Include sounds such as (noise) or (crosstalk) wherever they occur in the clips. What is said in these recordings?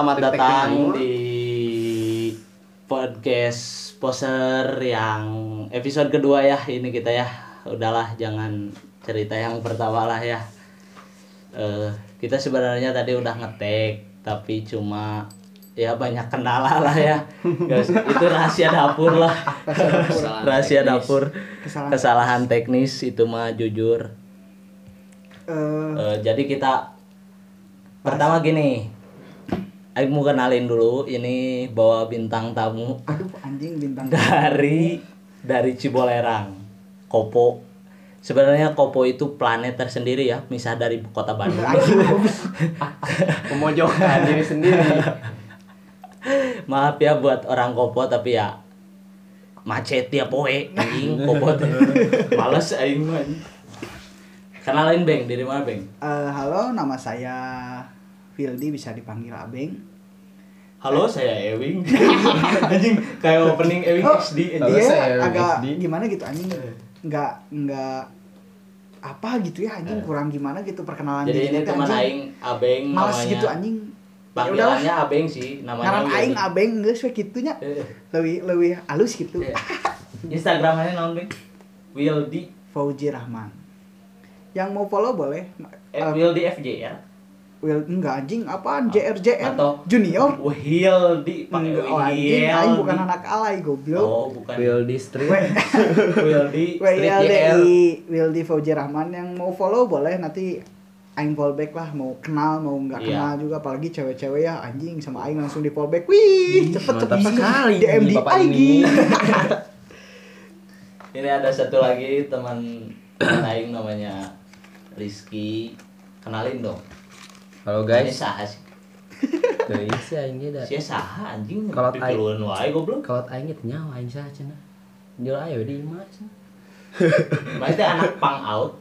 selamat Tek-tek datang di podcast poser yang episode kedua ya ini kita ya. Udahlah jangan cerita yang pertama lah ya. Eh, kita sebenarnya tadi udah ngetek tapi cuma ya banyak kendala lah ya. Guys, itu rahasia dapur lah. Kesalahan rahasia teknis. dapur. Kesalahan. Kesalahan teknis itu mah jujur. Eh, Eh, jadi kita pertama gini. Aing mau kenalin dulu ini bawa bintang tamu aduh anjing bintang dari dari Cibolerang. Kopo. Sebenarnya Kopo itu planet tersendiri ya, misah dari kota Bandung. Pemojokan (laughs) diri sendiri. (laughs) Maaf ya buat orang Kopo tapi ya macet tiap poe anjing Kopo teh. (laughs) Males aing mah. Kenalin Beng, dari mana Beng? Eh, halo nama saya Fildi bisa dipanggil Abeng Halo, saya Ewing. (laughs) anjing kayak opening Ewing Oh, SD Halo, dia saya agak SD. gimana gitu anjing Eh. nggak nggak apa gitu ya anjing Eh. kurang gimana gitu perkenalan Jadi ini teman anjing. aing Abeng males namanya. gitu anjing Ya Panggilannya Abeng sih, namanya ngaran Wildy. aing Abeng geus we kitunya Eh, lebih lebih halus gitu eh. Instagramnya naon Beng? Wildy Fauji Rahman yang mau follow boleh eh, Eh, Wildy FJ ya. Will enggak anjing apaan JRJR Atau- junior Wildy pakai Enggak, oh, anjing aing bukan anak alay goblok Oh, bukan. Will Street. (laughs) Wildy (laughs) Street JR. WILDI Wildi Fauji Rahman yang mau follow boleh nanti aing fallback lah mau kenal mau nggak Iya. kenal juga apalagi cewek-cewek ya anjing sama aing langsung di fallback wih cepet cepet sekali DM di IG ini. (laughs) Ini ada satu lagi teman teman aing namanya Rizky. Kenalin dong. Halo Ini guys. saha sih? Teuing sih aing ge da. Sia saha anjing Kalau aing- wae goblok. Kalau aing ge teu nyawa aing saha cenah. Jul ayo di imah cenah. (laughs) Berarti anak pang out,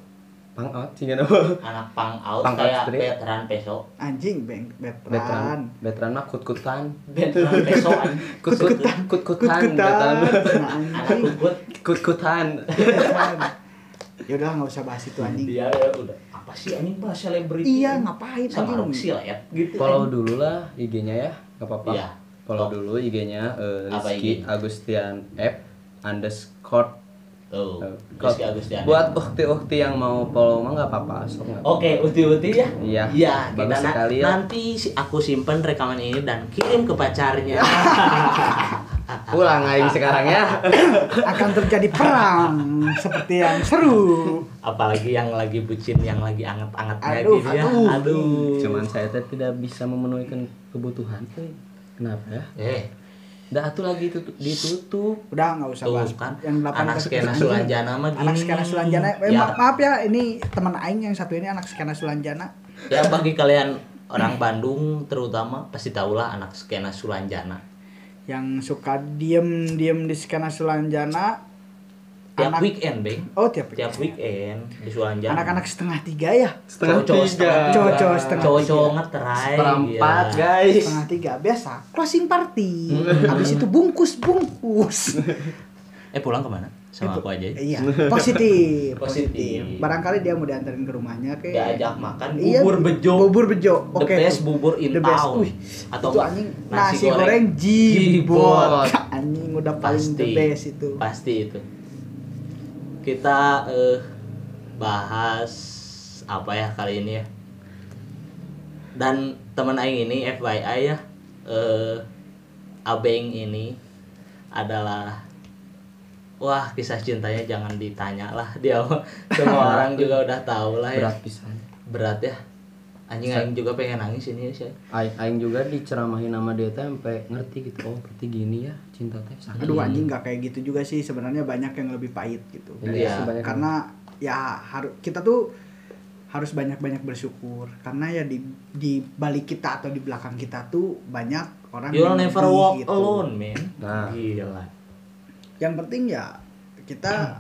Pang out sih apa? anak pang out Pang out kayak veteran peso. anjing beng Veteran. veteran mah kut-kutan. Veteran (laughs) peso anjing. Kut-kutan. Kut-kutan. kutan Veteran. Anak anjing kukut Kut-kutan. Ya udah nggak usah bahas itu anjing dia ya udah apa sih anjing bahas selebriti? iya ngapain sama anjing Roxy lah ya gitu. Follow anjing. dulu lah IG-nya ya. Enggak apa-apa. Iya. Follow Oh. dulu IG-nya eh, Apa Rizky IG? Agustian F underscore Eh, Rizky Agustian. Buat ukti-ukti yang mau follow mah nggak apa-apa, nggak Oke, uti-uti ya. Iya, Iya, kita bagus na- sekali ya. nanti si- aku simpen rekaman ini dan kirim ke pacarnya. (laughs) Pulang aing sekarang ya. (laughs) akan terjadi perang seperti yang seru Apalagi yang lagi bucin, yang lagi anget-angetnya Aduh, gitu ya. aduh. Aduh. Cuman saya teh tidak bisa memenuhi kebutuhan. Kenapa ya? eh, Dah atuh lagi tutup, ditutup. udah nggak usah tuh bahas kan yang delapan anak ke- skena. Sulanjana mah gini. anak skena Sulanjana eh, ya, ma- maaf ya ini teman aing yang satu ini anak skena Sulanjana ya bagi kalian orang Bandung terutama pasti tahulah anak skena Sulanjana. Yang suka diem diem di skena Sulanjana Tiap anak weekend, Bang. oh tiap, Tiap weekend di Sulanjana. anak-anak setengah tiga ya Setengah Cowok-cowok tiga. setengah tiga. Cowok-cowok setengah Cowok-cowok tiga. ngeterai. Seperempat iya. guys. setengah tiga biasa closing party (laughs) habis itu bungkus bungkus Eh pulang ke mana? Sama Itu- aku aja. ya? iya (laughs) positif Positif. barangkali dia mau diantarin ke rumahnya ke Diajak makan Iya, bubur bejo. bubur bejo The oke best bubur in The best. town. Wih, Atau itu anjing nasi nasi, goreng, goreng jibot jibot. anjing udah paling pasti the best itu Pasti itu. Kita eh bahas apa ya kali ini ya. Dan teman aing ini FYI ya eh Abeng ini adalah Wah kisah cintanya jangan ditanya lah dia semua (laughs) orang juga udah tahu lah ya Berat pisan. berat ya anjing aing juga pengen nangis ini sih Aing, aing juga diceramahin sama dia teh sampai ngerti gitu. Oh, berarti gini ya cinta teh. sakit. aduh anjing nggak kayak gitu juga sih sebenarnya banyak yang lebih pahit gitu Iya, sih, banyak karena ya harus kita tuh harus banyak-banyak bersyukur karena ya di di balik kita atau di belakang kita tuh banyak orang You'll yang never walk gitu. alone, man. Nah. Gila. Yang penting ya kita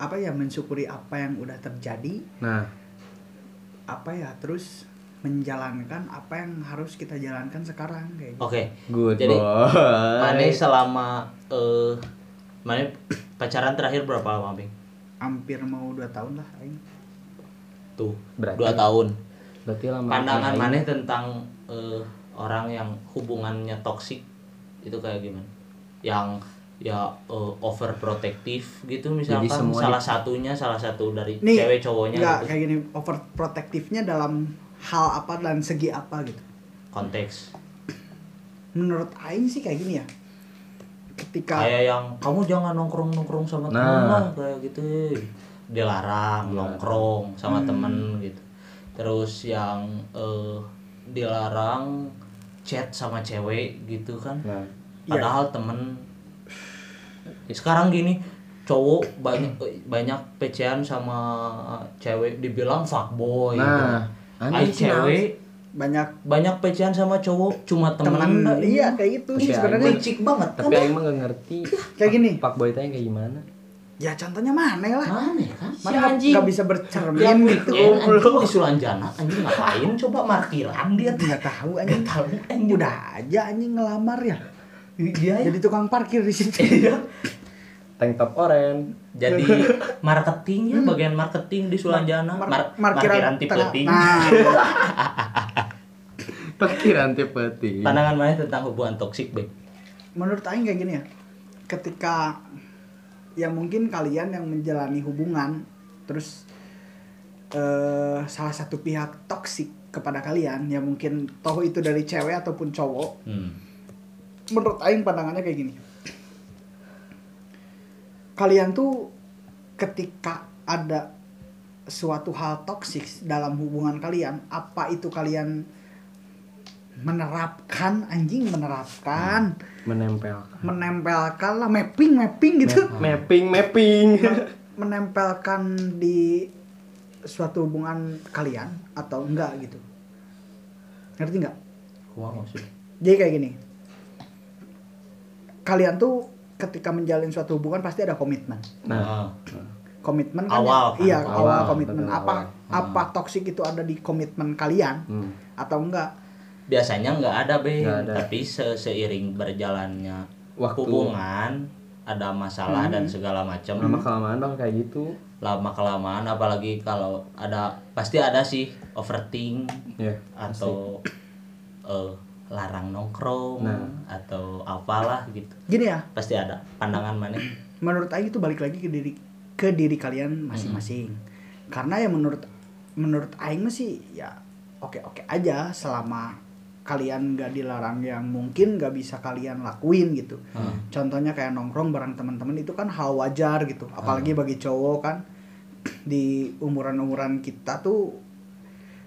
apa ya mensyukuri apa yang udah terjadi Nah, apa ya terus menjalankan apa yang harus kita jalankan sekarang kayak gitu. Oke. good Jadi. Mane selama eh Mane pacaran terakhir berapa lama, Bing? hampir mau dua tahun lah aing. Tuh, Berarti- dua tahun. berarti lama pandangan maneh tentang eh, orang yang hubungannya toksik itu kayak gimana yang ya eh, overprotective gitu misalkan semua salah satunya salah satu dari Nih, cewek cowoknya nggak gitu. kayak gini overprotectivenya dalam hal apa dan segi apa gitu? Konteks. Menurut Aing sih kayak gini ya ketika kayak yang kamu jangan nongkrong nongkrong sama Nah. temen lah kayak gitu. Dilarang Dilarang. nongkrong sama Hmm. temen gitu. Terus yang eh, dilarang chat sama cewek gitu kan. Nah Iya. padahal temen Ya, sekarang gini cowok banyak (clears throat) banyak pecean sama cewek dibilang fuckboy nah gitu. aneh Ai sih, cewek banyak. banyak pecean sama cowok cuma temen. Teman Nah, iya kayak gitu sih sebenarnya. Licik banget. Kan tapi aing mah gak ngerti (clears throat) kayak gini. pak boy tanya kayak gimana. Ya contohnya mana lah. Mana kan? Si mana anjing. nggak bisa bercermin Tiap gitu. weekend anjing. Di Sulanjana anjing ngapain coba markiran dia? Tuh nggak tahu anjing. Tahu anjing. Udah aja anjing ngelamar ya dia ya. Jadi tukang parkir di situ. Iya. (laughs) tank top oren jadi (laughs) marketingnya bagian marketing di Sulanjana. Mar- Mar- markiran markiran tipe tengah. ting nah (laughs) pikiran tipe ting pandangan mana tentang hubungan toksik Beb? menurut Aing kayak gini ya. Ketika ya mungkin kalian yang menjalani hubungan terus eh, salah satu pihak toksik kepada kalian ya mungkin toh itu dari cewek ataupun cowok hmm. Menurut Aing pandangannya kayak gini. Kalian tuh ketika ada suatu hal toksik dalam hubungan kalian apa itu kalian menerapkan? Anjing menerapkan. Menempelkan. Menempelkan lah mapping mapping gitu. Mapping mapping. Menempelkan di suatu hubungan kalian atau enggak gitu. Ngerti nggak maksudnya jadi kayak gini kalian tuh ketika menjalin suatu hubungan pasti ada komitmen nah Ah. komitmen kan Awal kan, iya awal, awal, komitmen betul, apa awal. apa toksik itu ada di komitmen kalian hmm. atau enggak biasanya nggak ada be ada. tapi se- seiring berjalannya Waktu. hubungan ada masalah Hmm. dan segala macam lama kelamaan bang kayak gitu lama kelamaan apalagi kalau ada pasti ada sih overthink ya atau eh, larang nongkrong Nah. atau apalah gitu. Gini ya. Pasti ada pandangan mana? Menurut Aing itu balik lagi ke diri ke diri kalian masing-masing. Karena ya menurut menurut Aing sih ya oke oke aja selama kalian gak dilarang yang mungkin gak bisa kalian lakuin gitu. Hmm. contohnya kayak nongkrong bareng teman-teman itu kan hal wajar gitu. Apalagi bagi cowok kan di umuran-umuran kita tuh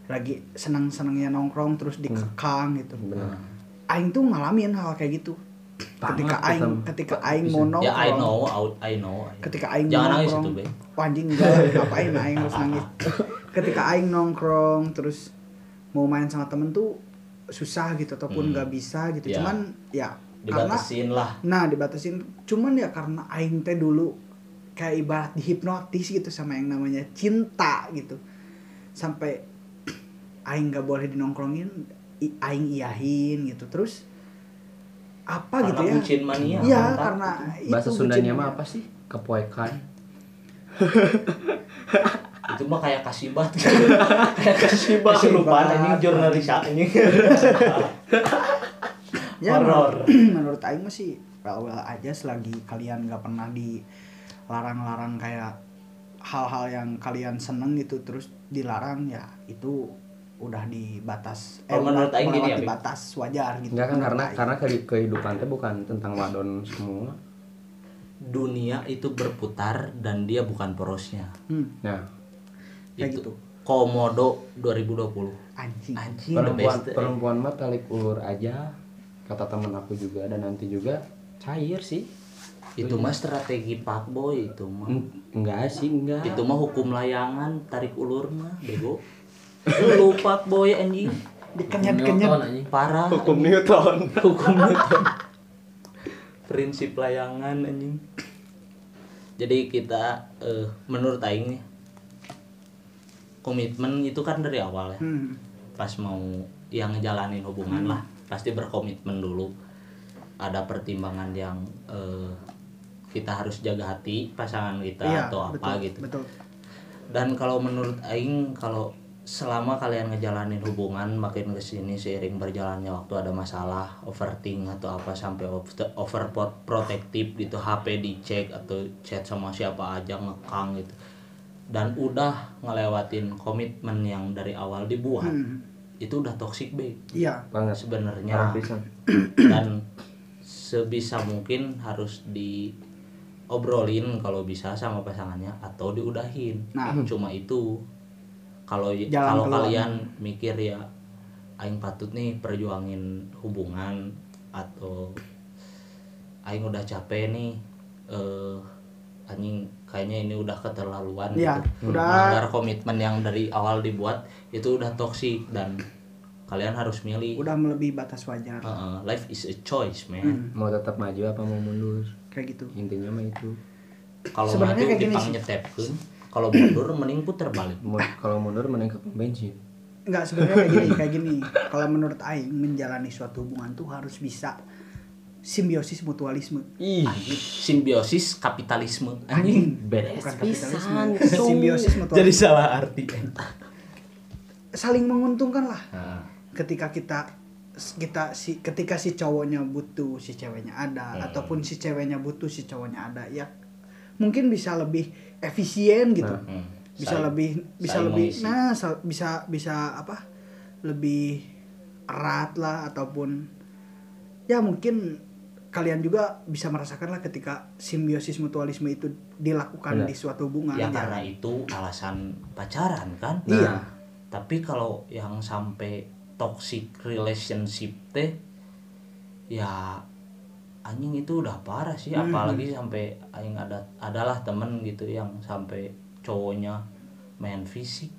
lagi senang-senangnya nongkrong terus dikekang gitu. Benar. Aing tuh ngalamin hal kayak gitu. Ketika Banget, Aing ketika. Aing mau nongkrong. Ya I know I- I know. Ketika aing jangan nangis nongkrong. itu be. Wah, anjing enggak. (laughs) Ngapain aing harus nangis? Ketika aing nongkrong terus mau main sama temen tuh susah gitu ataupun Hmm. nggak bisa gitu. Ya. cuman ya karena dibatasin lah. Nah dibatasin. Cuman ya karena aing teh dulu kayak ibarat dihipnotis gitu sama yang namanya cinta gitu. Sampai aing nggak boleh dinongkrongin aing iyahin gitu. Terus apa karena gitu ya? bucin mania Iya mantap. karena bahasa itu Sundanya bucin mah apa sih? Kepoekan. (laughs) Itu mah kayak kasibat (laughs) kayak kasibat. Kelupaan ini jurnalis ini (laughs) ya Horor. menurut, (clears throat) menurut Aing mah sih well well aja selagi kalian nggak pernah dilarang-larang kayak hal-hal yang kalian seneng gitu terus dilarang ya itu udah di batas Kalau menurut udah Aing gini ya, batas wajar gitu. Enggak kan menurut karena Aing. karena kehi- kehidupan teh bukan tentang wadon semua. Dunia itu berputar dan dia bukan porosnya. Hmm, nah kayak itu gitu. Komodo 2020 anjing. Anjing perempuan best. eh. perempuan mah talik ulur aja kata teman aku juga dan nanti juga cair sih. Itu mah strategi pak boy itu mah. En- enggak sih enggak. Itu mah hukum layangan tarik ulur mah bego lu pak boy anjing. Dikenyat kenyat parah hukum Newton. Hukum Newton. (laughs) Prinsip layangan anjing. Jadi kita eh, menurut aing nih komitmen itu kan dari awal ya. Hmm. pas mau yang ngejalanin hubungan lah pasti berkomitmen dulu. Ada pertimbangan yang eh, kita harus jaga hati pasangan kita iya atau apa betul, gitu. betul. Dan kalau menurut aing kalau selama kalian ngejalanin hubungan makin ke sini seiring berjalannya waktu ada masalah overthink atau apa sampai over- overprotective gitu HP dicek atau chat sama siapa aja ngekang gitu. Dan udah ngelewatin komitmen yang dari awal dibuat Hmm. itu udah toxic babe Iya. banget. Sebenarnya. (clears throat) Dan sebisa mungkin harus diobrolin kalau bisa sama pasangannya atau diudahin. Nah. cuma itu kalau kalau kalian mikir ya aing patut nih perjuangin hubungan atau aing udah capek nih eh anjing kayaknya ini udah keterlaluan Iya, gitu. udah. Melanggar komitmen yang dari awal dibuat itu udah toksik dan kalian harus milih Udah melebihi batas wajar. Uh, life is a choice, man. Hmm. mau tetap maju apa mau mundur Kayak gitu. intinya mah itu Kalau maju kayak gini dipang sih. Kalau mundur mending puter balik. Kalau mundur mending ke pom bensin Enggak sebenarnya kayak gini, kayak gini. Kalau menurut aing menjalani suatu hubungan tuh harus bisa simbiosis mutualisme. ih Anjing, simbiosis kapitalisme. Anjing. beres Bukan kapitalisme. (laughs) Simbiosis mutualisme. Jadi salah arti. saling menguntungkan lah. Nah, Ketika kita kita si ketika si cowoknya butuh si ceweknya ada Hmm. ataupun si ceweknya butuh si cowoknya ada ya mungkin bisa lebih efisien gitu Nah. hmm, bisa saling- lebih bisa lebih mengisi. nah sa- bisa bisa apa lebih erat lah ataupun ya mungkin kalian juga bisa merasakan lah ketika simbiosis mutualisme itu dilakukan Benar. di suatu hubungan ya karena itu alasan pacaran kan. Iya. Tapi kalau yang sampai toxic relationship teh ya anjing itu udah parah sih Hmm. apalagi sampai aing ada adalah temen gitu yang sampai cowoknya main fisik.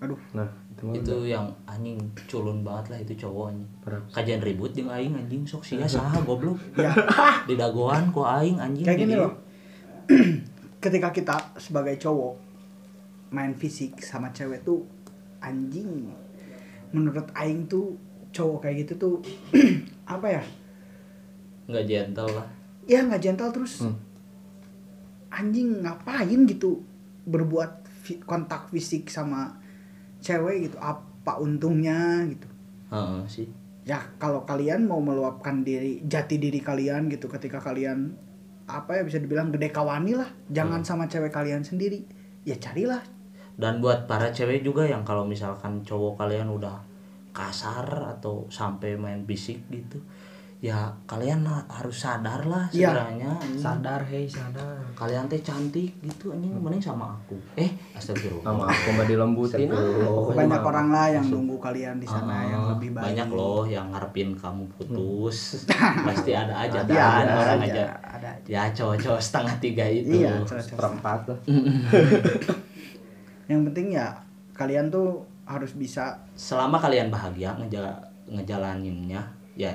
Aduh. Nah itu itu yang anjing culun banget lah itu cowoknya. Kajian ribut jeung aing anjing. Sok sia (laughs) saha goblok. Ya (laughs) di dagoan ku aing anjing. Kayak gini loh. (clears throat) Ketika kita sebagai cowok main fisik sama cewek tuh anjing. Menurut aing tuh cowok kayak gitu tuh (clears throat) apa ya nggak gentle lah. Ya nggak gentle terus. Hmm. anjing ngapain gitu berbuat fi- kontak fisik sama cewek gitu? Apa untungnya gitu? Heeh sih. Ya kalau kalian mau meluapkan diri jati diri kalian gitu ketika kalian apa ya bisa dibilang gede kawani lah jangan sama cewek kalian sendiri. Ya carilah. Dan buat para cewek juga yang kalau misalkan cowok kalian udah kasar atau sampai main fisik gitu ya kalian ha- harus sadar lah Iya. sebenarnya anjing. sadar hei sadar. Kalian teh cantik gitu anjing. Mending sama aku. Eh astagfirullah. sama aku mah dilembutin. Pokoknya banyak orang lah yang nunggu kalian di sana Ah, yang lebih baik. banyak loh yang ngarepin kamu putus. (laughs) Pasti ada aja Iya, kan ada orang aja, aja ada aja. ya cowok-cowok setengah tiga itu. Iya lah. (laughs) Yang penting ya kalian tuh harus bisa selama kalian bahagia ngejala, ngejalaninnya ya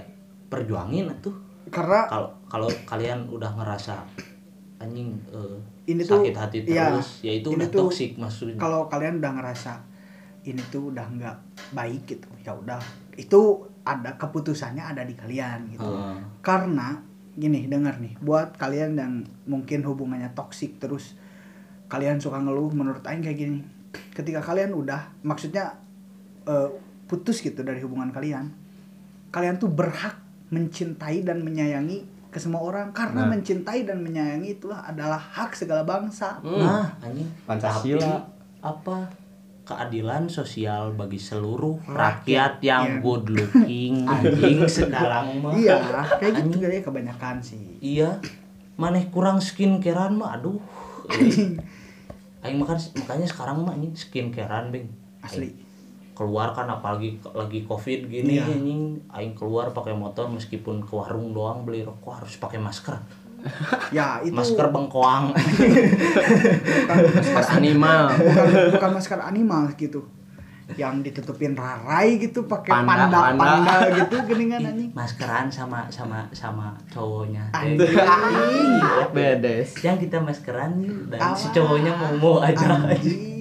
perjuangin tuh karena kalau kalau kalian udah ngerasa anjing eh, Ini tuh, sakit hati iya, terus ya itu ini udah tuh toksik maksudnya. kalau kalian udah ngerasa ini tuh udah nggak baik gitu ya udah. Itu ada keputusannya ada di kalian gitu. Heeh. karena gini dengar nih buat kalian yang mungkin hubungannya toksik terus kalian suka ngeluh menurut Aing kayak gini ketika kalian udah maksudnya eh, putus gitu dari hubungan kalian kalian tuh berhak mencintai dan menyayangi ke semua orang. Karena Nah. mencintai dan menyayangi itulah adalah hak segala bangsa. Nah anjing. Pancasila. apa? Keadilan sosial bagi seluruh Rakyat, rakyat, yang iya. good looking (laughs) anjing sekarang mah. Iya kayak gitu Anjing. kali ya kebanyakan sih. Iya. Maneh kurang skincarean mah aduh. (laughs) Aing makan makanya sekarang mah ini skincarean bing. Asli keluar kan apalagi lagi covid gini Iya. anjing. Aing keluar pakai motor meskipun ke warung doang beli rokok harus pakai masker. (laughs) Ya itu masker bengkoang. Bukan, (laughs) masker animal. bukan bukan masker animal gitu. Yang ditutupin rarai gitu pakai Panda, panda panda. panda, gitu geningan anjing. maskeran sama sama sama cowoknya. Anjing. Bedes. Yang kita maskeran dan si Alah, cowoknya mau mau aja. Anjing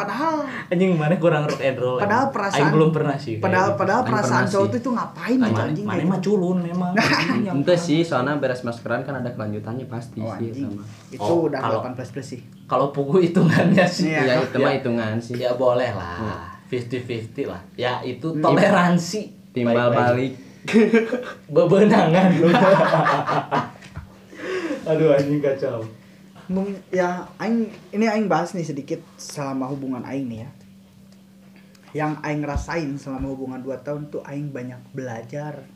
padahal anjing mana kurang rock and roll Padahal emang. perasaan- Aing belum pernah sih padahal gitu. padahal Aing perasaan cowok sih. tuh itu ngapain gitu Mana- anjing mana mah gitu. culun memang (laughs) Yang Ente sih soalnya beres maskeran kan ada kelanjutannya pasti Oh, sih anjing. sama. Itu Oh, udah kalau- 18 plus sih. kalau pugu hitungannya sih Iya. Ya itu mah hitungan sih. ya boleh lah 50-50 lah ya itu toleransi Timbal balik. (laughs) bebenangan (laughs) aduh anjing kacau ya aing ini aing bahas nih sedikit selama hubungan aing nih ya. Yang aing rasain selama hubungan 2 tahun tuh aing banyak belajar.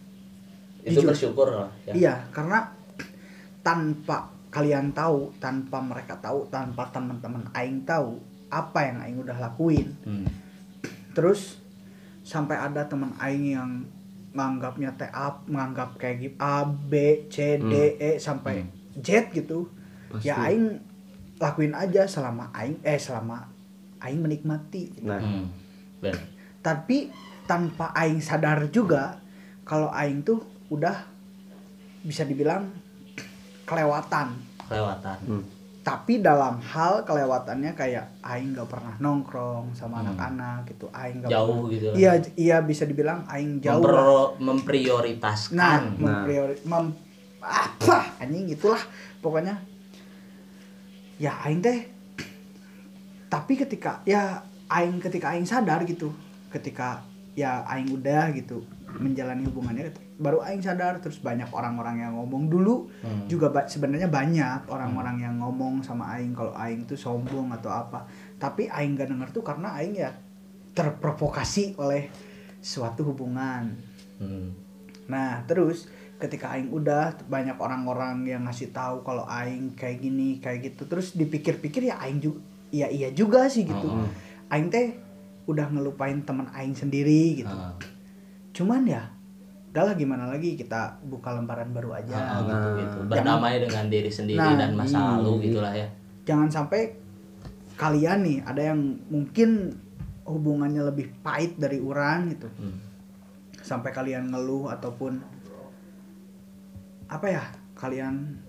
itu Jujur. bersyukur lah ya. Iya, karena tanpa kalian tahu, tanpa mereka tahu, tanpa teman-teman aing tahu apa yang aing udah lakuin. Hmm. Terus sampai ada teman aing yang menganggapnya teh A, menganggap kayak gitu A, B, C, D, E sampai Z gitu. Pasti. Ya aing lakuin aja selama aing eh selama aing menikmati. Nah, Hmm. bener Tapi tanpa aing sadar juga kalau aing tuh udah bisa dibilang kelewatan. kelewatan hmm. Tapi dalam hal kelewatannya kayak aing gak pernah nongkrong sama Hmm. anak-anak gitu. Aing gak Jauh pernah- gitu. Iya, iya bisa dibilang aing jauh. lah. Mempro- memprioritaskan Nah, Nah. mempriori mem- apa anjing itulah pokoknya ya aing teh. Tapi ketika ya aing ketika aing sadar gitu ketika ya aing udah gitu menjalani hubungannya baru aing sadar terus banyak orang-orang yang ngomong. Dulu Hmm. juga ba- sebenarnya banyak orang-orang yang ngomong sama aing kalau aing tuh sombong atau apa. Tapi aing gak denger tuh karena aing ya terprovokasi oleh suatu hubungan. Hmm. Nah, terus ketika aing udah banyak orang-orang yang ngasih tahu kalau aing kayak gini, kayak gitu. Terus dipikir-pikir ya aing juga iya iya juga sih gitu. Heeh. Aing teh udah ngelupain teman aing sendiri gitu. Ah. Cuman ya udahlah gimana lagi kita buka lembaran baru aja. Ah, gitu. gitu gitu berdamai dengan diri sendiri Nah, dan masa iya. lalu gitulah ya Jangan sampai kalian nih ada yang mungkin hubungannya lebih pahit dari orang gitu. Hmm. sampai kalian ngeluh ataupun apa ya kalian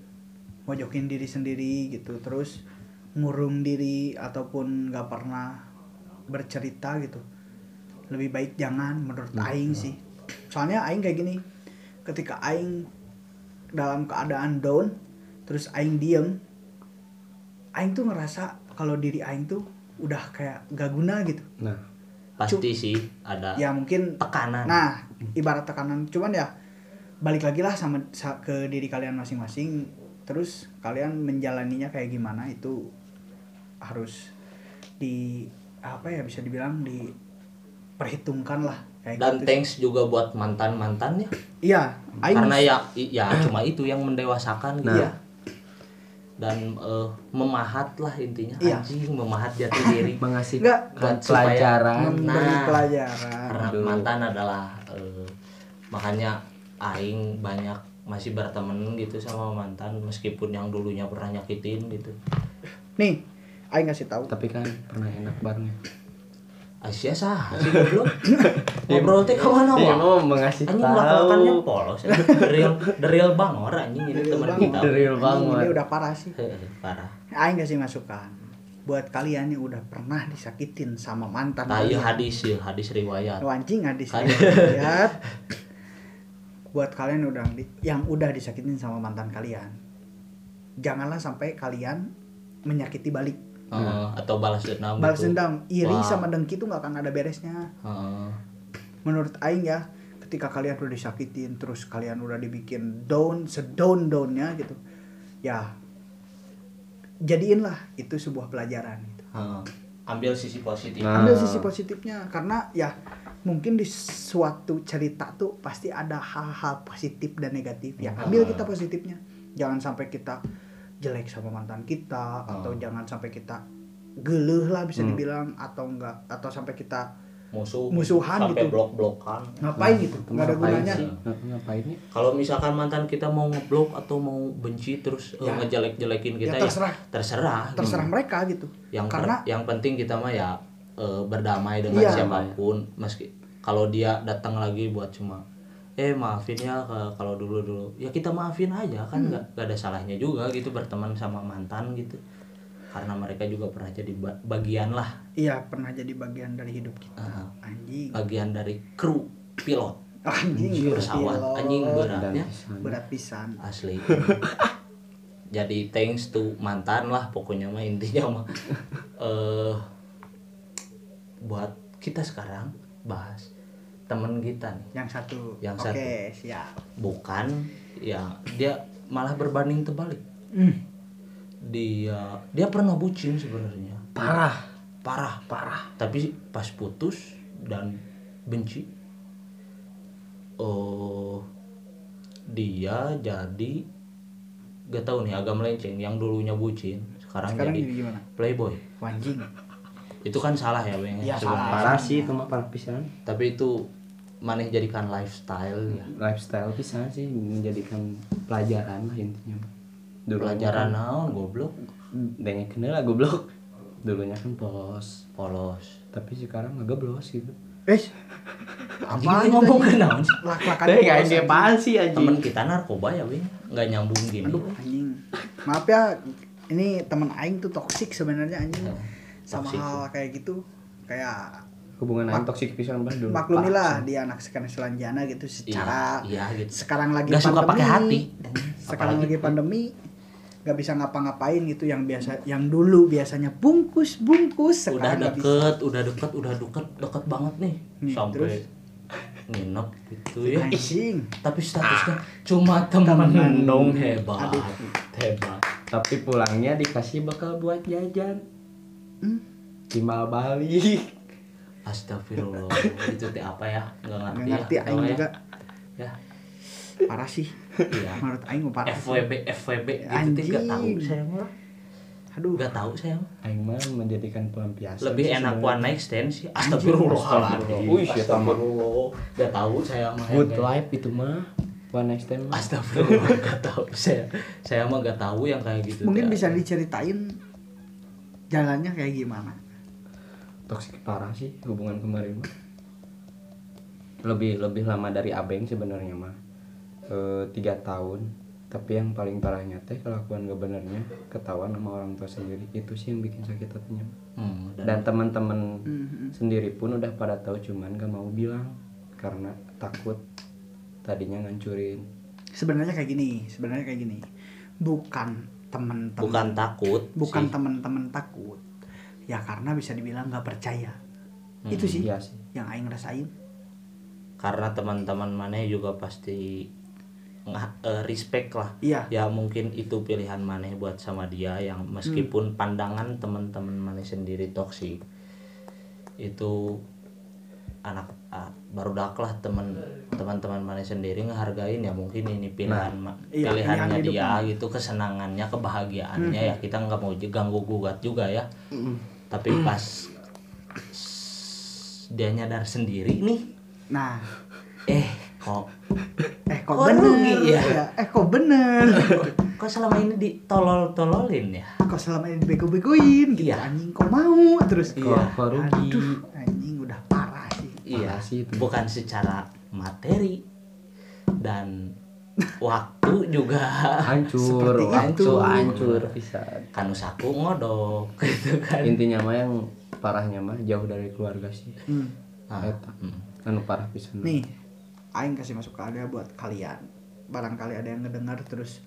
mojokin diri sendiri gitu terus ngurung diri ataupun nggak pernah bercerita gitu. Lebih baik jangan menurut aing sih. Soalnya aing kayak gini ketika aing dalam keadaan down terus aing diem aing tuh ngerasa kalau diri aing tuh udah kayak gak guna gitu. Nah, pasti sih ada ya mungkin tekanan. Nah, ibarat tekanan. Cuman ya balik lagi lah sama sa- ke diri kalian masing-masing. Terus kalian menjalaninya kayak gimana itu harus di apa ya bisa dibilang diperhitungkan lah kayak dan gitu. thanks juga buat mantan mantannya Iya, karena ya ya (clears throat) cuma itu yang mendewasakan gitu. Iya. dan eh, memahat lah intinya Iya. anjing memahat jati diri (laughs) mengasih supaya- pelajaran. Nah, pelajaran. karena mantan adalah eh, makanya aing banyak masih berteman gitu sama mantan meskipun yang dulunya pernah nyakitin gitu Nih, aing ngasih tahu. Tapi kan pernah enak bareng. Asia sah sih goblok (laughs) ngobrol teh ke mana Iya, wah mau mengasih anjing tahu. belakangnya polos ya. the real the real bangor anjing ini teman kita The real Anjing, banget. Ini udah parah sih. Heeh, parah Aing kasih masukan buat kalian yang udah pernah disakitin sama mantan nah iya hadis ya hadis riwayat Oh, anjing Hadis. riwayat. Buat kalian yang udah yang udah disakitin sama mantan kalian janganlah sampai kalian menyakiti balik Heeh, atau balas dendam balas gitu. dendam iri Wah. sama dengki itu nggak akan ada beresnya Heeh. menurut Aing ya ketika kalian udah disakitin terus kalian udah dibikin down sedown downnya gitu ya jadiinlah itu sebuah pelajaran gitu. Heeh. ambil sisi positif Nah. ambil sisi positifnya karena ya mungkin di suatu cerita tuh pasti ada hal-hal positif dan negatif. Ya ambil kita positifnya. Jangan sampai kita jelek sama mantan kita atau jangan sampai kita geluh lah bisa Hmm. dibilang atau enggak atau sampai kita musuh Musuhan sampai gitu. blok-blokan. Ngapain gitu? Nggak ada Ngapain gunanya. Ngapain nih? kalau misalkan mantan kita mau ngeblok atau mau benci terus eh, Ya. ngejelek-jelekin kita Ya, ya terserah. terserah terserah mereka gitu. Yang per- karena yang penting kita mah ya eh, berdamai dengan Iya. siapa pun meski kalau dia datang lagi buat cuma eh maafin ya kalau dulu dulu. Ya kita maafin aja kan Hmm. nggak nggak ada salahnya juga gitu berteman sama mantan gitu. Karena mereka juga pernah jadi ba- bagian lah. Iya pernah jadi bagian dari hidup kita. Ah. anjing. Bagian dari kru pilot. Anjing pesawat. anjing berat dan ya. pisan. berat pisan. Asli. Jadi thanks to mantan lah pokoknya mah intinya mah. eh (laughs) buat kita sekarang bahas temen kita nih. Yang satu. Yang oke satu. siap. Bukan yang dia malah berbanding terbalik. Hmm. dia dia pernah bucin sebenarnya. Parah. Parah. Parah. Tapi pas putus dan benci oh dia jadi gak tahu nih agak melenceng yang dulunya bucin sekarang, sekarang jadi jadi gimana? playboy. Anjing itu kan salah ya bang Iya, sebenarnya. salah. parah sih itu mah parah pisan. Tapi itu maneh jadikan lifestyle ya? Lifestyle pisan sih menjadikan pelajaran lah intinya dulu pelajaran naon goblok? Dengan kenal lah goblok. Dulunya kan polos. Polos. Tapi sekarang agak geblos gitu. Eh ini ngomong? ke naon sih? Lak-lakan kayak anjing. apaan sih anjing. Temen kita narkoba ya bang nggak nyambung gini. Aduh anjing. Maaf ya ini teman aing tuh toksik sebenarnya anjing. Ya, sama toksik hal kayak gitu kayak hubungan aing toksik pisan bah dulu. maklumilah dia anak sekarang selanjana gitu secara iya, iya gitu. sekarang lagi Gak suka pandemi. pakai hati. Sekarang Apalagi- lagi pandemi nggak bisa ngapa-ngapain gitu yang biasa yang dulu biasanya bungkus bungkus udah sekarang nggak bisa. deket udah deket udah deket deket banget nih. Nih, sampai terus? nginep gitu ya. Anjing tapi statusnya cuma teman Teman. dong hebat Aduh. hebat. Tapi pulangnya dikasih bekal buat jajan Hmm? timbal balik. Astagfirullah. (laughs) Itu teh apa ya? Nggak ngerti, nggak ngerti ya, aing ya. juga. Ya. Parah sih. Iya. Menurut aing parah. FWB FWB gitu teh nggak tahu saya mah. Aduh. Nggak tahu saya mah aing mah menjadikan pelampiasan lebih sih enak one night stand sih. Astagfirullahaladzim Wih, siapa mah. astagfirullah. nggak tahu saya mah. Good life itu mah. One night stand mah. Astagfirullah. (laughs) Nggak tahu. Saya saya mah nggak tahu yang kayak gitu mungkin bisa diceritain jalannya kayak gimana? Toksik parah sih hubungan kemarin mah. Lebih lebih lama dari abeng sebenarnya mah. Eh, tiga tahun. Tapi yang paling parahnya teh kelakuan gak benernya ketahuan sama orang tua sendiri. Itu sih yang bikin sakit hatinya Hmm, dan, dan teman-teman Mhm. sendiri pun udah pada tahu cuman gak mau bilang. Karena takut tadinya ngancurin. Sebenarnya kayak gini sebenarnya kayak gini. Bukan temen-temen. Bukan takut bukan sih. temen-temen takut. Ya karena bisa dibilang nggak percaya. Hmm, itu sih iya sih. yang aing rasain. Karena teman-teman mana juga pasti eh, respect lah. Iya. Ya mungkin itu pilihan maneh buat sama dia yang meskipun pandangan teman-teman maneh sendiri toksik itu anak ah, baru lah teman teman-teman maneh sendiri ngehargain ya mungkin ini pilihan ma- iya, pilihannya dia maneh. gitu kesenangannya kebahagiaannya ya kita nggak mau ganggu gugat juga ya. Tapi pas s- dia nyadar sendiri nih nah. eh kok eh kok, Kok bener? rugi ya? eh kok bener? (laughs) Kok selama ini ditolol-tololin ya? Kok selama ini dibego-begoin? Gitu Iya. anjing kok mau? Terus Iya. kok kok rugi. aduh anjing udah Iya sih itu. bukan secara materi dan waktu juga hancur Seperti waktu itu. hancur pisan kan usaku ngodok (laughs) gitu kan intinya mah yang parahnya mah jauh dari keluarga sih Hmm. Ah, Eta. hmm. anu parah pisan nih aing kasih masuk ke ada buat kalian barangkali ada yang ngedengar terus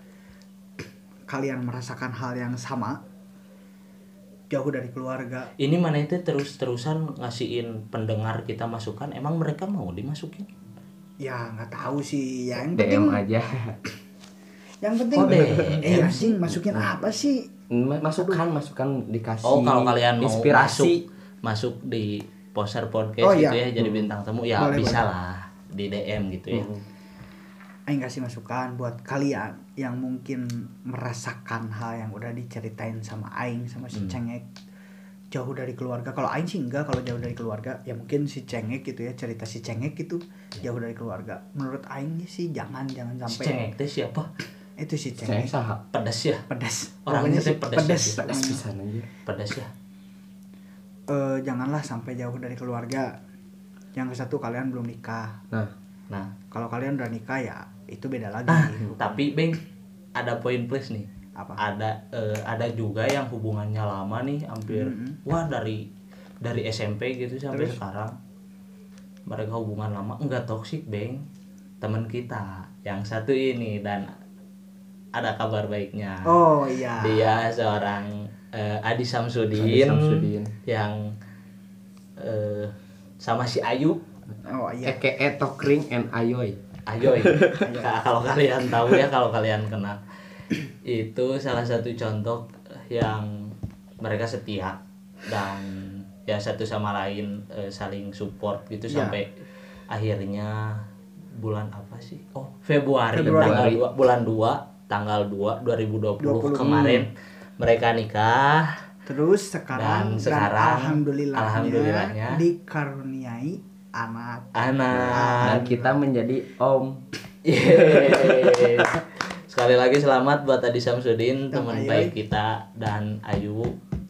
kalian merasakan hal yang sama jauh dari keluarga ini mana itu terus-terusan ngasihin pendengar kita masukan emang mereka mau dimasukin ya nggak tahu sih ya yang DM penting aja yang penting Oh, DM eh sih. anjing masukin apa sih Ma- masukan masukan dikasih oh kalau kalian mau inspirasi masuk masuk di poster podcast Oh, gitu iya. ya jadi bintang tamu ya Boleh, bisa boleh. lah di DM gitu ya Mm. Aing kasih masukan buat kalian yang mungkin merasakan hal yang udah diceritain sama Aing sama si Hmm. Cengek. Jauh dari keluarga. Kalau Aing sih enggak kalau jauh dari keluarga ya mungkin si Cengek gitu ya cerita si Cengek itu jauh dari keluarga. Menurut Aing sih jangan jangan si sampai cengek teh siapa? Itu si saya Cengek. saha? Pedas ya? Pedas Orangnya sih pedas ya, pedas gitu. pedas pisan aja pedas ya? Eh, janganlah sampai jauh dari keluarga. Yang ke satu kalian belum nikah. Nah nah kalau kalian udah nikah ya itu beda lagi Ah, tapi Beng ada poin plus nih Apa? ada eh, ada juga yang hubungannya lama nih hampir Mhm. wah dari dari SMP gitu sampai Terus? sekarang mereka hubungan lama enggak toksik beng teman kita yang satu ini dan ada kabar baiknya Oh iya. dia seorang eh, Adi Samsudin, Adi Samsudin. yang eh, sama si Ayu Oh iya. Eke Tokring and Ayoy. Ayoy Ka- kalau kalian tahu ya kalau kalian kenal itu salah satu contoh yang mereka setia dan ya satu sama lain eh, saling support gitu Ya. sampai akhirnya bulan apa sih oh Februari, Februari. tanggal 2 bulan 2 tanggal 2 2020 20. kemarin mereka nikah Terus sekarang Dan sekarang, alhamdulillahnya, alhamdulillahnya, dikaruniai anak. anak Dan kita menjadi om. Sekali lagi selamat buat Adi Samsudin, teman Ayu. baik kita dan Ayu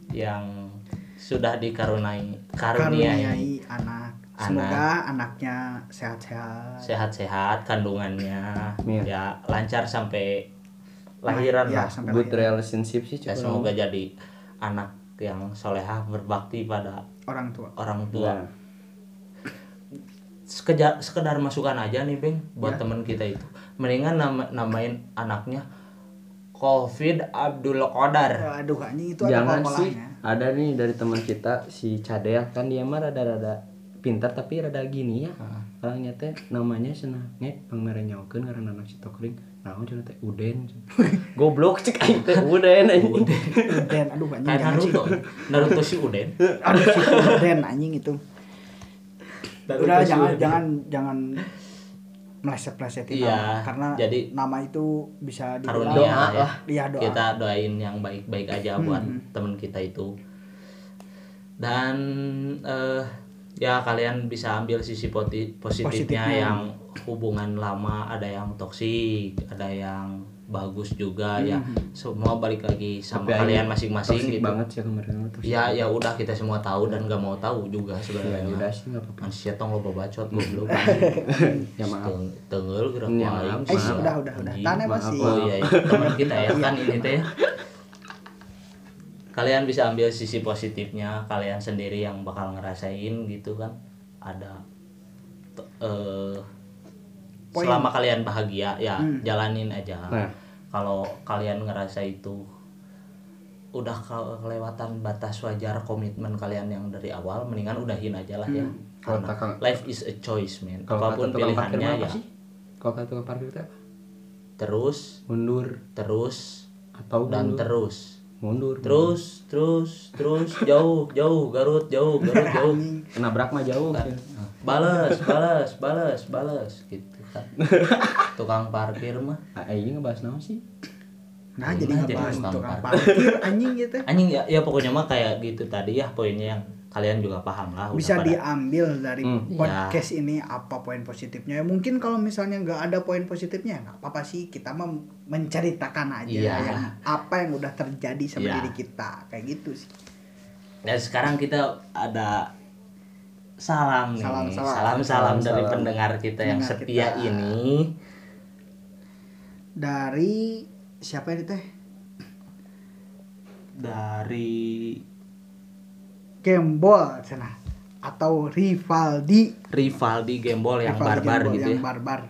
yang sudah dikaruniai karuniai Karuniai anak. Semoga anaknya sehat-sehat. sehat-sehat kandungannya Iya. ya lancar sampai lahiran Ya, lah. sampai Good lahiran. relationship sih Ya, semoga jadi anak yang solehah berbakti pada orang tua. orang tua. Nah, Sekedar sekedar masukan aja nih, Beng, buat Ya. teman kita itu. Mendingan nama, namain anaknya Covid Abdul Qadar. Aduh, anjing itu ada jangan kolanya. sih ada nih dari teman kita si Cadel kan dia mah rada-rada pintar tapi rada gini ya orangnya teh namanya senang nge pangmerenyokeun karena anak si Tokring naon cenah teh Uden (laughs) goblok cek aing teh Uden anjing Den, aduh anjing. Naruto. Naruto si Uden. Aduh si Den anjing itu. Naruto Udah jangan jangan jangan meleset-melesetin Iya, nama karena jadi- nama itu bisa dibilang Karunia Doa ya. lah. Iya doa. Kita doain yang baik-baik aja buat temen kita itu. Dan eh, ya kalian bisa ambil sisi positifnya, Positifnya. yang hubungan lama, ada yang toksik, ada yang bagus juga ya. Semua balik lagi sama Tapi kalian masing-masing gitu. banget sih kemarin. Ya ya udah kita semua tahu dan gak mau tahu juga ya sebenarnya. udah sih nggak apa-apa Manusia tong lo bacot (laughs) goblok. ya maaf Teng- Tenggel gerak Ya, maaf. Eh, Maaf. udah udah udah. Tane maaf, masih. Oh iya, iya. teman kita ya (laughs) kan ini teh. Kalian bisa ambil sisi positifnya kalian sendiri yang bakal ngerasain gitu kan. Ada eh Poin. selama kalian bahagia ya Hmm. jalanin aja. Nah. Kalau kalian ngerasa itu udah ke- kelewatan batas wajar komitmen kalian yang dari awal mendingan udahin aja lah ya. Kalau Karena takang- life is a choice, man. kalau Apa pun pilihannya ya kalau kata tukang parkir itu apa terus mundur terus atau dan dulu? terus mundur terus terus terus jauh jauh Garut jauh Garut jauh nabrak mah jauh balas balas balas balas gitu tukang parkir mah ah ini ngebahas naon sih Nah, jadi mah nggak jadi bahas tukang tukang parkir. parkir anjing gitu. anjing ya, ya pokoknya mah kayak gitu tadi ya poinnya yang kalian juga paham lah Bisa pada- diambil dari Hmm. podcast ini apa poin positifnya. Ya, mungkin kalau misalnya nggak ada poin positifnya ya nggak apa-apa sih. Kita mah menceritakan aja Iya. yang apa yang udah terjadi sama Iya. diri kita. Kayak gitu sih. dan sekarang kita ada salam nih Salam, salam. salam salam dari Salam. pendengar kita yang Pendengar setia kita. ini Dari siapa ini teh? dari Gembol sana atau Rivaldi Rivaldi Gembol yang Rivaldi barbar Gembol gitu yang ya barbar.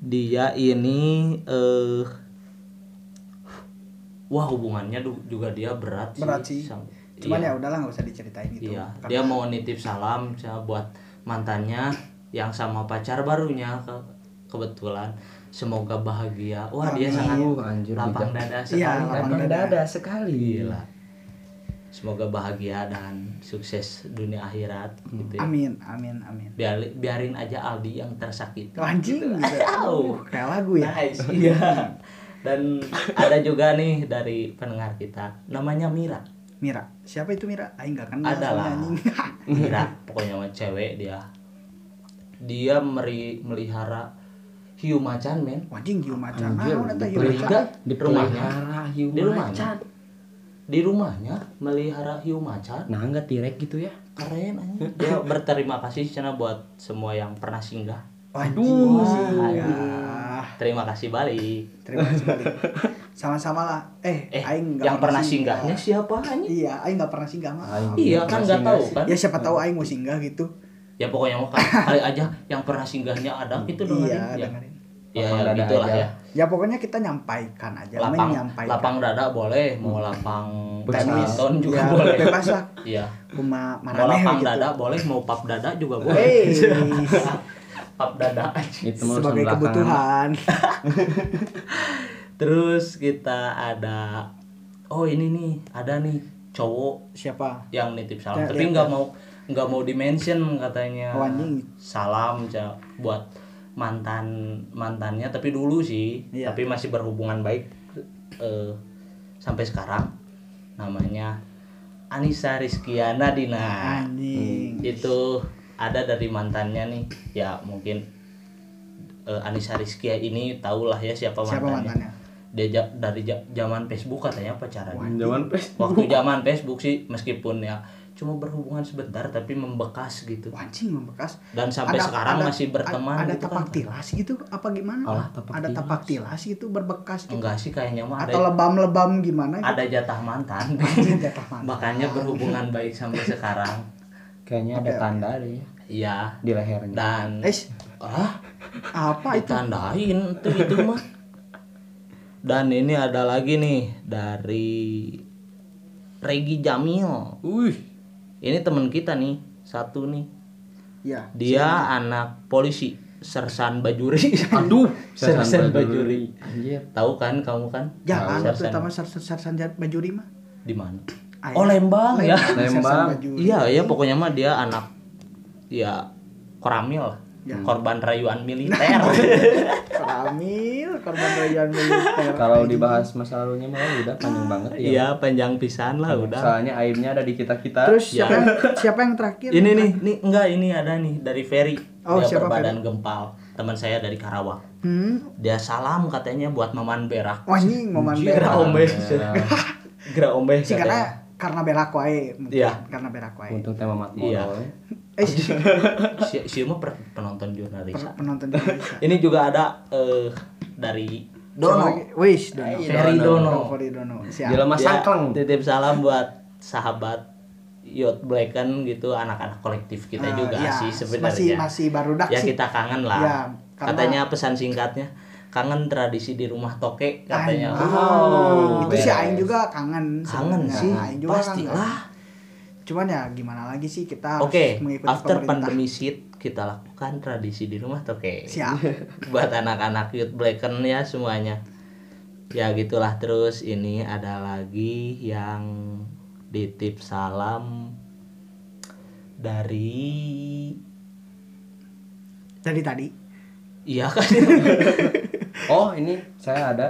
dia ini eh wah hubungannya juga dia berat sih Berat sih. Sam- Cuman iya. ya udahlah nggak usah diceritain itu. Iya, Karena- dia mau nitip salam buat mantannya yang sama pacar barunya ke- kebetulan. Semoga bahagia. Wah, dia Amin. sangat Uh, anjir, lapang bijak. dada Iya, sekali. kan? lapang dada. dada sekali Gila. Semoga bahagia dan sukses dunia akhirat gitu ya. Amin, amin, amin. Biar, biarin aja Aldi yang tersakiti. Anjing gitu. (laughs) Kayak lagu ya. Nice, iya. (laughs) Dan ada juga nih dari pendengar kita, namanya Mira. Mira. Siapa itu Mira? Aing nggak kenal Ada lah. anjing. (laughs) Mira, pokoknya mah cewek dia. Dia meri, melihara hiu macan, men. Anjing hiu macan. Hiu dipelihara. macan? di Rumahnya. hiu Di rumahnya. macan Di rumahnya melihara hiu macan. nah nggak tirek gitu ya Keren anjing. Dia berterima kasih sana buat semua yang pernah singgah. Anjing. Ya. Terima kasih balik. Terima kasih balik. Sama-sama lah. Eh, eh aing nggak yang pernah singgah. singgahnya siapa anjing? Iya aing nggak pernah singgah mah Aing iya kan nggak tahu kan? Ya siapa tahu aing mau singgah gitu. Ya pokoknya mau kali aja yang pernah singgahnya ada gitu dengerin. Iya ya. dengerin. Ya, ya gitulah ya. Ya pokoknya kita nyampaikan aja. Lapang menyampaikan. lapang dada boleh mau lapang badminton juga ya, boleh. bebas lah. Iya. Kuma mau lapang gitu. dada boleh mau pap dada juga boleh. Hey, (laughs) pap dada itu sebagai belakangan. kebutuhan. (laughs) Terus kita ada oh ini nih ada nih cowok siapa? yang nitip salam. Ya, tapi nggak mau nggak mau dimention katanya. Oh, anjing. salam Ca, buat mantan mantannya. Tapi dulu sih Iya. tapi masih berhubungan baik eh, sampai sekarang. Namanya Anissa Rizkiana Dina anjing. Itu ada dari mantannya nih. Ya mungkin eh, Anissa Rizkia ini tahulah ya siapa mantannya, siapa mantannya. dia ja- dari ja- zaman Facebook katanya pacaran Zaman pes. waktu zaman Facebook sih meskipun ya cuma berhubungan sebentar tapi membekas gitu. Anjing membekas. Dan sampai sekarang masih berteman ada, ada gitu tapak kan. tilas gitu apa gimana? Alah, tapak ada tilas. tapak tilas gitu berbekas gitu. Enggak sih kayaknya mah ada atau lebam-lebam gimana gitu. ada jatah mantan. Anjing, jatah mantan. makanya berhubungan baik sampai sekarang Kayaknya ada tanda deh. Ya iya. Di lehernya. dan eh ah apa itu? Ditandain tuh itu mah. Dan ini ada lagi nih dari Regi Jamil. Wih, ini teman kita nih satu nih. Ya dia anak polisi sersan bajuri. (laughs) Aduh, sersan bajuri. Anjir. tahu kan kamu kan? Jangan tuh sersan. sama sarsan sarsan bajuri mah. Di mana Ayah. oh Lembang ya? Lembang. Iya ya pokoknya mah dia anak ya koramil. Lah. Ya. korban rayuan militer. (laughs) (laughs) Ramil korban rayuan militer. Kalau dibahas masa lalunya mah udah panjang banget ya. iya panjang pisan lah udah. Soalnya aibnya ada di kita-kita. terus Ya. siapa yang, siapa yang terakhir? Ini nih nih enggak ini ada nih dari Ferry. Oh, dia siapa berbadan gempal. Teman saya dari Karawang. Hmm? Dia salam katanya buat maman berak wah anjing momen Gira berak ombe. Nah, (laughs) Gira ombe sih karena karena berak wae mungkin Iya. karena berak wae Untung tema mati. Iya. Boy. (laughs) eh si si mah per- penonton jurnalis per- penonton Indonesia ini juga ada eh, dari Dono Wis, Dono. Ferry Dono Ferry Dono. Siap. Jelema sangkleng. titip salam buat sahabat Yot Blacken gitu anak-anak kolektif kita Ah, juga ya, sih Masih sebenarnya masih barudak ya sih. kita kangen lah Ya, karena- katanya pesan singkatnya kangen tradisi di rumah toke katanya Anjing. oh itu sih beres. aing juga kangen kangen sih Aing juga pastilah kangen. Cuman ya gimana lagi sih kita Oke, mengikuti after pemerintah. pandemi shit kita lakukan tradisi di rumah toke. Siap. (laughs) Buat anak-anak youth blacken ya semuanya. Ya gitulah terus ini ada lagi yang ditip salam dari Dari tadi iya kan (laughs) Oh, ini saya ada.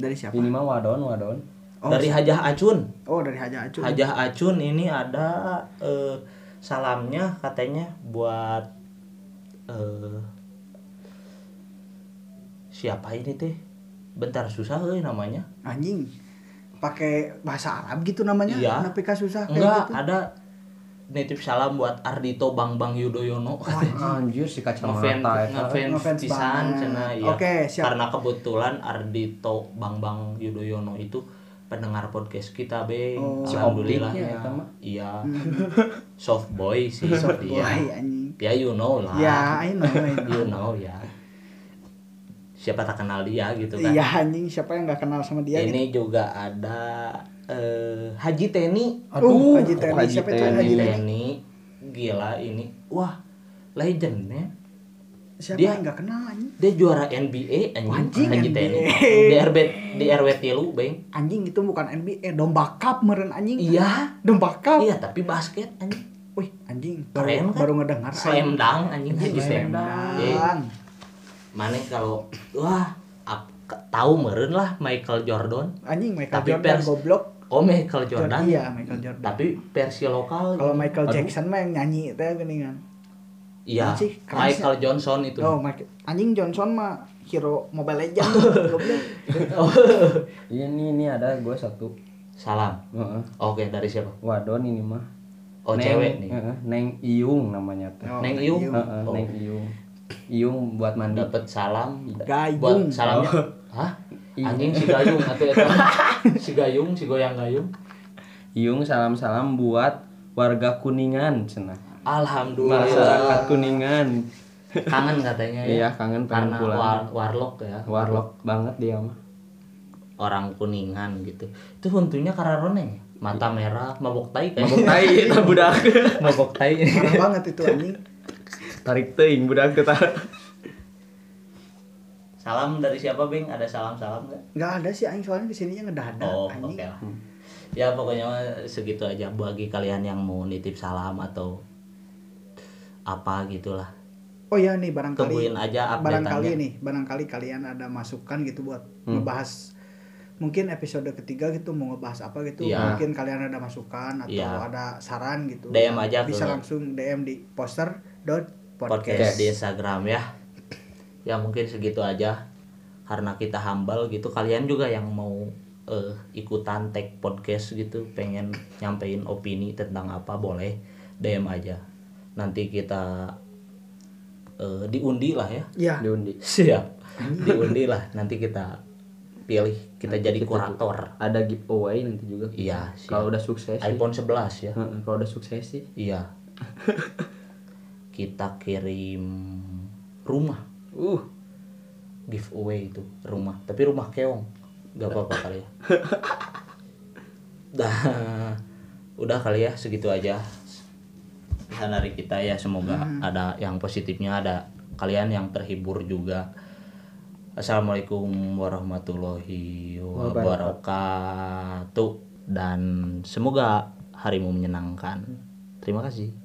dari siapa? Ini mah wadon, wadon. Oh, dari Hajah Acun. Oh, dari Haja Acu. Hajah Acun ini ada eh, salamnya katanya buat eh, siapa ini teh? Bentar susah euy namanya. Anjing. Pakai bahasa Arab gitu namanya. Iya. Kenapa susah kayak Enggak, gitu? ada nitip salam buat Ardito Bang Bang Yudhoyono. Anjir si ngefans kacamata eta. ngefans Ngefans pisan cenah ya. Oke, siap. Karena kebetulan Ardito Bang Bang Yudhoyono itu pendengar podcast kita, Bang. Oh. Alhamdulillah. Mah. Iya. Soft boy sih (laughs) Soft dia. boy anjing. Ya you know lah. Ya, I know, I know. You know ya. Siapa tak kenal dia gitu kan. Iya anjing, siapa yang nggak kenal sama dia gitu. Ini juga ada eh, Haji Teni. Uh, Haji Teni, Haji siapa Teni. Haji Teni? Gila ini wah legend ya Siapa Dia- yang nggak kenal anjing? dia juara NBA anjing, Anjing, Haji NBA. Teni di RB di RW tilu beng Anjing itu bukan NBA, domba cup meren anjing. iya Domba cup. iya tapi basket anjing Wih, anjing. Baru, Keren kan? baru ngedengar. slam dunk anjing Haji Slam dunk. Eh, mana kalau wah tahu meren lah Michael Jordan Anjing Michael Tapi Jordan pers- goblok. Oh Michael Jordan Iya, Michael Jordan. tapi versi lokal Kalau Michael Aduh. Jackson mah yang nyanyi itu geningan. iya sih, keras Michael Johnson itu Oh, Michael. Anjing Johnson mah hero Mobile Legends (laughs) goblok. (laughs) Iya ini ini ada gue satu. salam Heeh. oke dari siapa Wadon ini mah. oh Neng- cewek nih heeh, Neng Iyung namanya teh. Oh, Neng Iung Heeh, Oh. Neng Iyung. Iung buat mandi. dapat salam Gayung. buat salamnya hah anjing si gayung atau (laughs) si gayung si goyang gayung Iung salam-salam buat warga Kuningan cenah. alhamdulillah Masyarakat Kuningan. kangen katanya ya Iya, kangen pengen karena pulang. war- warlock ya Warlock banget dia mah. orang kuningan gitu itu tentunya karena Rone mata merah mabok tai kayak Mabok tai (laughs) budak. mabok tai Parah banget itu anjing. Tarik teuing budak teh. Salam dari siapa Bing? Ada salam salam nggak? Nggak ada sih anjing soalnya ke sininya ngedadak oh oke anjing. lah. Ya pokoknya mah segitu aja. Bagi kalian yang mau nitip salam atau apa gitulah. Oh iya nih barangkali tungguin aja barangkali nih barangkali kalian ada masukan gitu buat Hmm. ngebahas mungkin episode ketiga gitu mau ngebahas apa gitu. Iya. mungkin kalian ada masukan atau Iya. ada saran gitu. DM aja bisa ke- langsung DM di poster dot podcast podcast. di Instagram ya ya mungkin segitu aja. Karena kita humble gitu. Kalian juga yang mau eh, ikutan tag podcast gitu. Pengen nyampein opini tentang apa boleh DM aja. Nanti kita eh, diundi lah ya. Ya Diundi. siap. Diundi lah. Nanti kita pilih. Kita jadi kurator. Ada giveaway nanti juga. iya. Kalau udah sukses sih. iPhone 11 ya. Heeh, Kalau udah sukses sih. iya. (laughs) Kita kirim rumah Uh, giveaway itu rumah. Tapi rumah keong gak apa-apa kali ya. (laughs) Dah udah kali ya segitu aja. Pesan dari kita ya semoga ada yang positifnya ada kalian yang terhibur juga. Assalamualaikum warahmatullahi wabarakatuh. Dan semoga harimu menyenangkan. Terima kasih